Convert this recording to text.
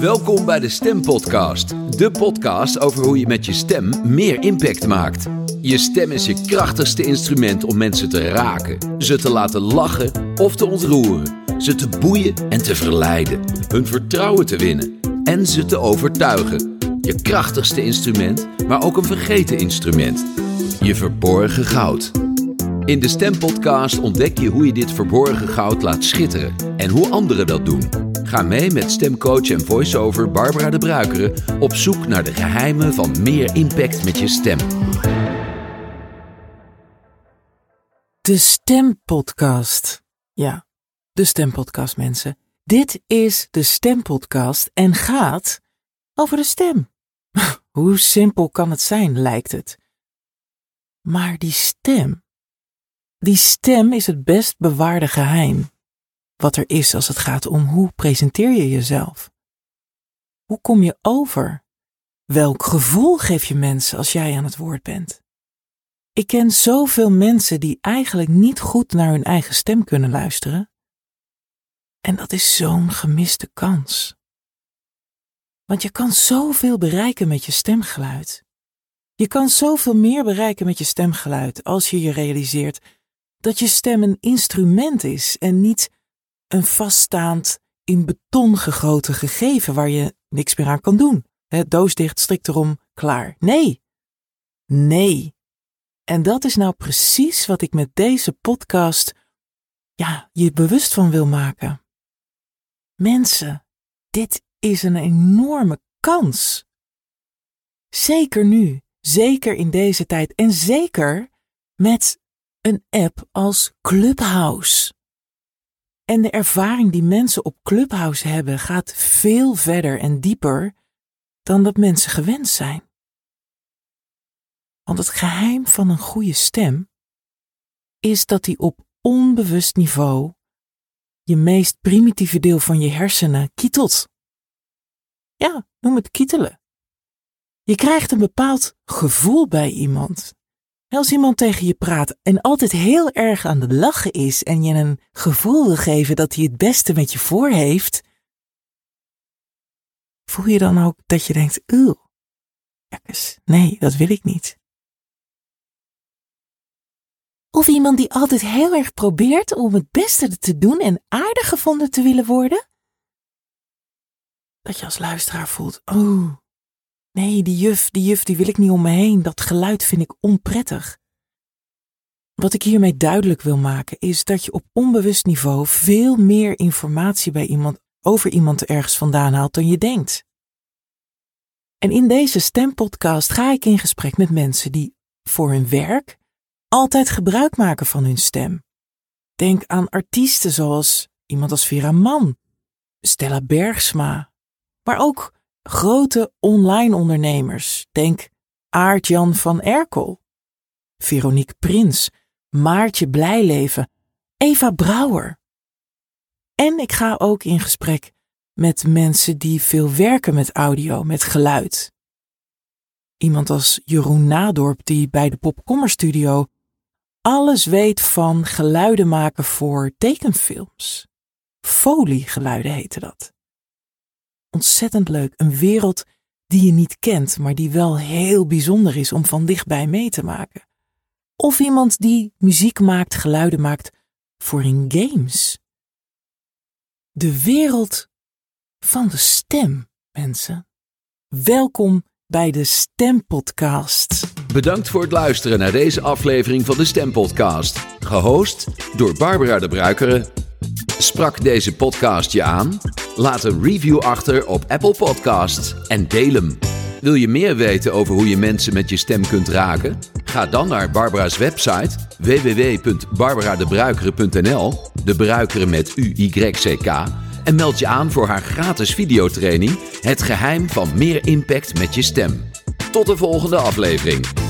Welkom bij de Stem Podcast, de podcast over hoe je met je stem meer impact maakt. Je stem is je krachtigste instrument om mensen te raken, ze te laten lachen of te ontroeren, ze te boeien en te verleiden, hun vertrouwen te winnen en ze te overtuigen. Je krachtigste instrument, maar ook een vergeten instrument. Je verborgen goud. In de Stempodcast ontdek je hoe je dit verborgen goud laat schitteren en hoe anderen dat doen. Ga mee met stemcoach en voice-over Barbara de Bruikere op zoek naar de geheimen van meer impact met je stem. De Stempodcast. Ja, de Stempodcast, mensen. Dit is de Stempodcast en gaat over de stem. Hoe simpel kan het zijn, lijkt het. Maar die stem, die stem is het best bewaarde geheim. Wat er is als het gaat om hoe presenteer je jezelf? Hoe kom je over? Welk gevoel geef je mensen als jij aan het woord bent? Ik ken zoveel mensen die eigenlijk niet goed naar hun eigen stem kunnen luisteren. En dat is zo'n gemiste kans. Want je kan zoveel bereiken met je stemgeluid. Je kan zoveel meer bereiken met je stemgeluid als je je realiseert dat je stem een instrument is en niet een vaststaand, in beton gegoten gegeven waar je niks meer aan kan doen. Het doos dicht, strikt erom, klaar. Nee. Nee. En dat is nou precies wat ik met deze podcast, ja, je bewust van wil maken. Mensen, dit is een enorme kans. Zeker nu, zeker in deze tijd en zeker met een app als Clubhouse. En de ervaring die mensen op Clubhouse hebben gaat veel verder en dieper dan dat mensen gewend zijn. Want het geheim van een goede stem is dat die op onbewust niveau je meest primitieve deel van je hersenen kietelt. Ja, noem het kietelen. Je krijgt een bepaald gevoel bij iemand. Als iemand tegen je praat en altijd heel erg aan de lachen is en je een gevoel wil geven dat hij het beste met je voor heeft, voel je dan ook dat je denkt, uw, nee, dat wil ik niet. Of iemand die altijd heel erg probeert om het beste te doen en aardig gevonden te willen worden? Dat je als luisteraar voelt, oh, nee, die juf, die juf, die wil ik niet om me heen, dat geluid vind ik onprettig. Wat ik hiermee duidelijk wil maken is dat je op onbewust niveau veel meer informatie bij iemand over iemand ergens vandaan haalt dan je denkt. En in deze stempodcast ga ik in gesprek met mensen die voor hun werk altijd gebruik maken van hun stem. Denk aan artiesten zoals iemand als Vera Mann, Stella Bergsma, maar ook grote online ondernemers. Denk Aart-Jan van Erkel, Veronique Prins, Maartje Blijleven, Eva Brouwer. En ik ga ook in gesprek met mensen die veel werken met audio, met geluid. Iemand als Jeroen Nadorp die bij de Popkommerstudio alles weet van geluiden maken voor tekenfilms. Foliegeluiden heette dat. Ontzettend leuk, een wereld die je niet kent, maar die wel heel bijzonder is om van dichtbij mee te maken. Of iemand die muziek maakt, geluiden maakt voor in games. De wereld van de stem, mensen. Welkom bij de Stempodcast. Bedankt voor het luisteren naar deze aflevering van de Stempodcast. Gehost door Barbara de Bruikere. Sprak deze podcast je aan? Laat een review achter op Apple Podcasts en deel hem. Wil je meer weten over hoe je mensen met je stem kunt raken? Ga dan naar Barbara's website www.barbaradebruikere.nl, de bruikeren met U-Y-C-K, en meld je aan voor haar gratis videotraining Het geheim van meer impact met je stem. Tot de volgende aflevering.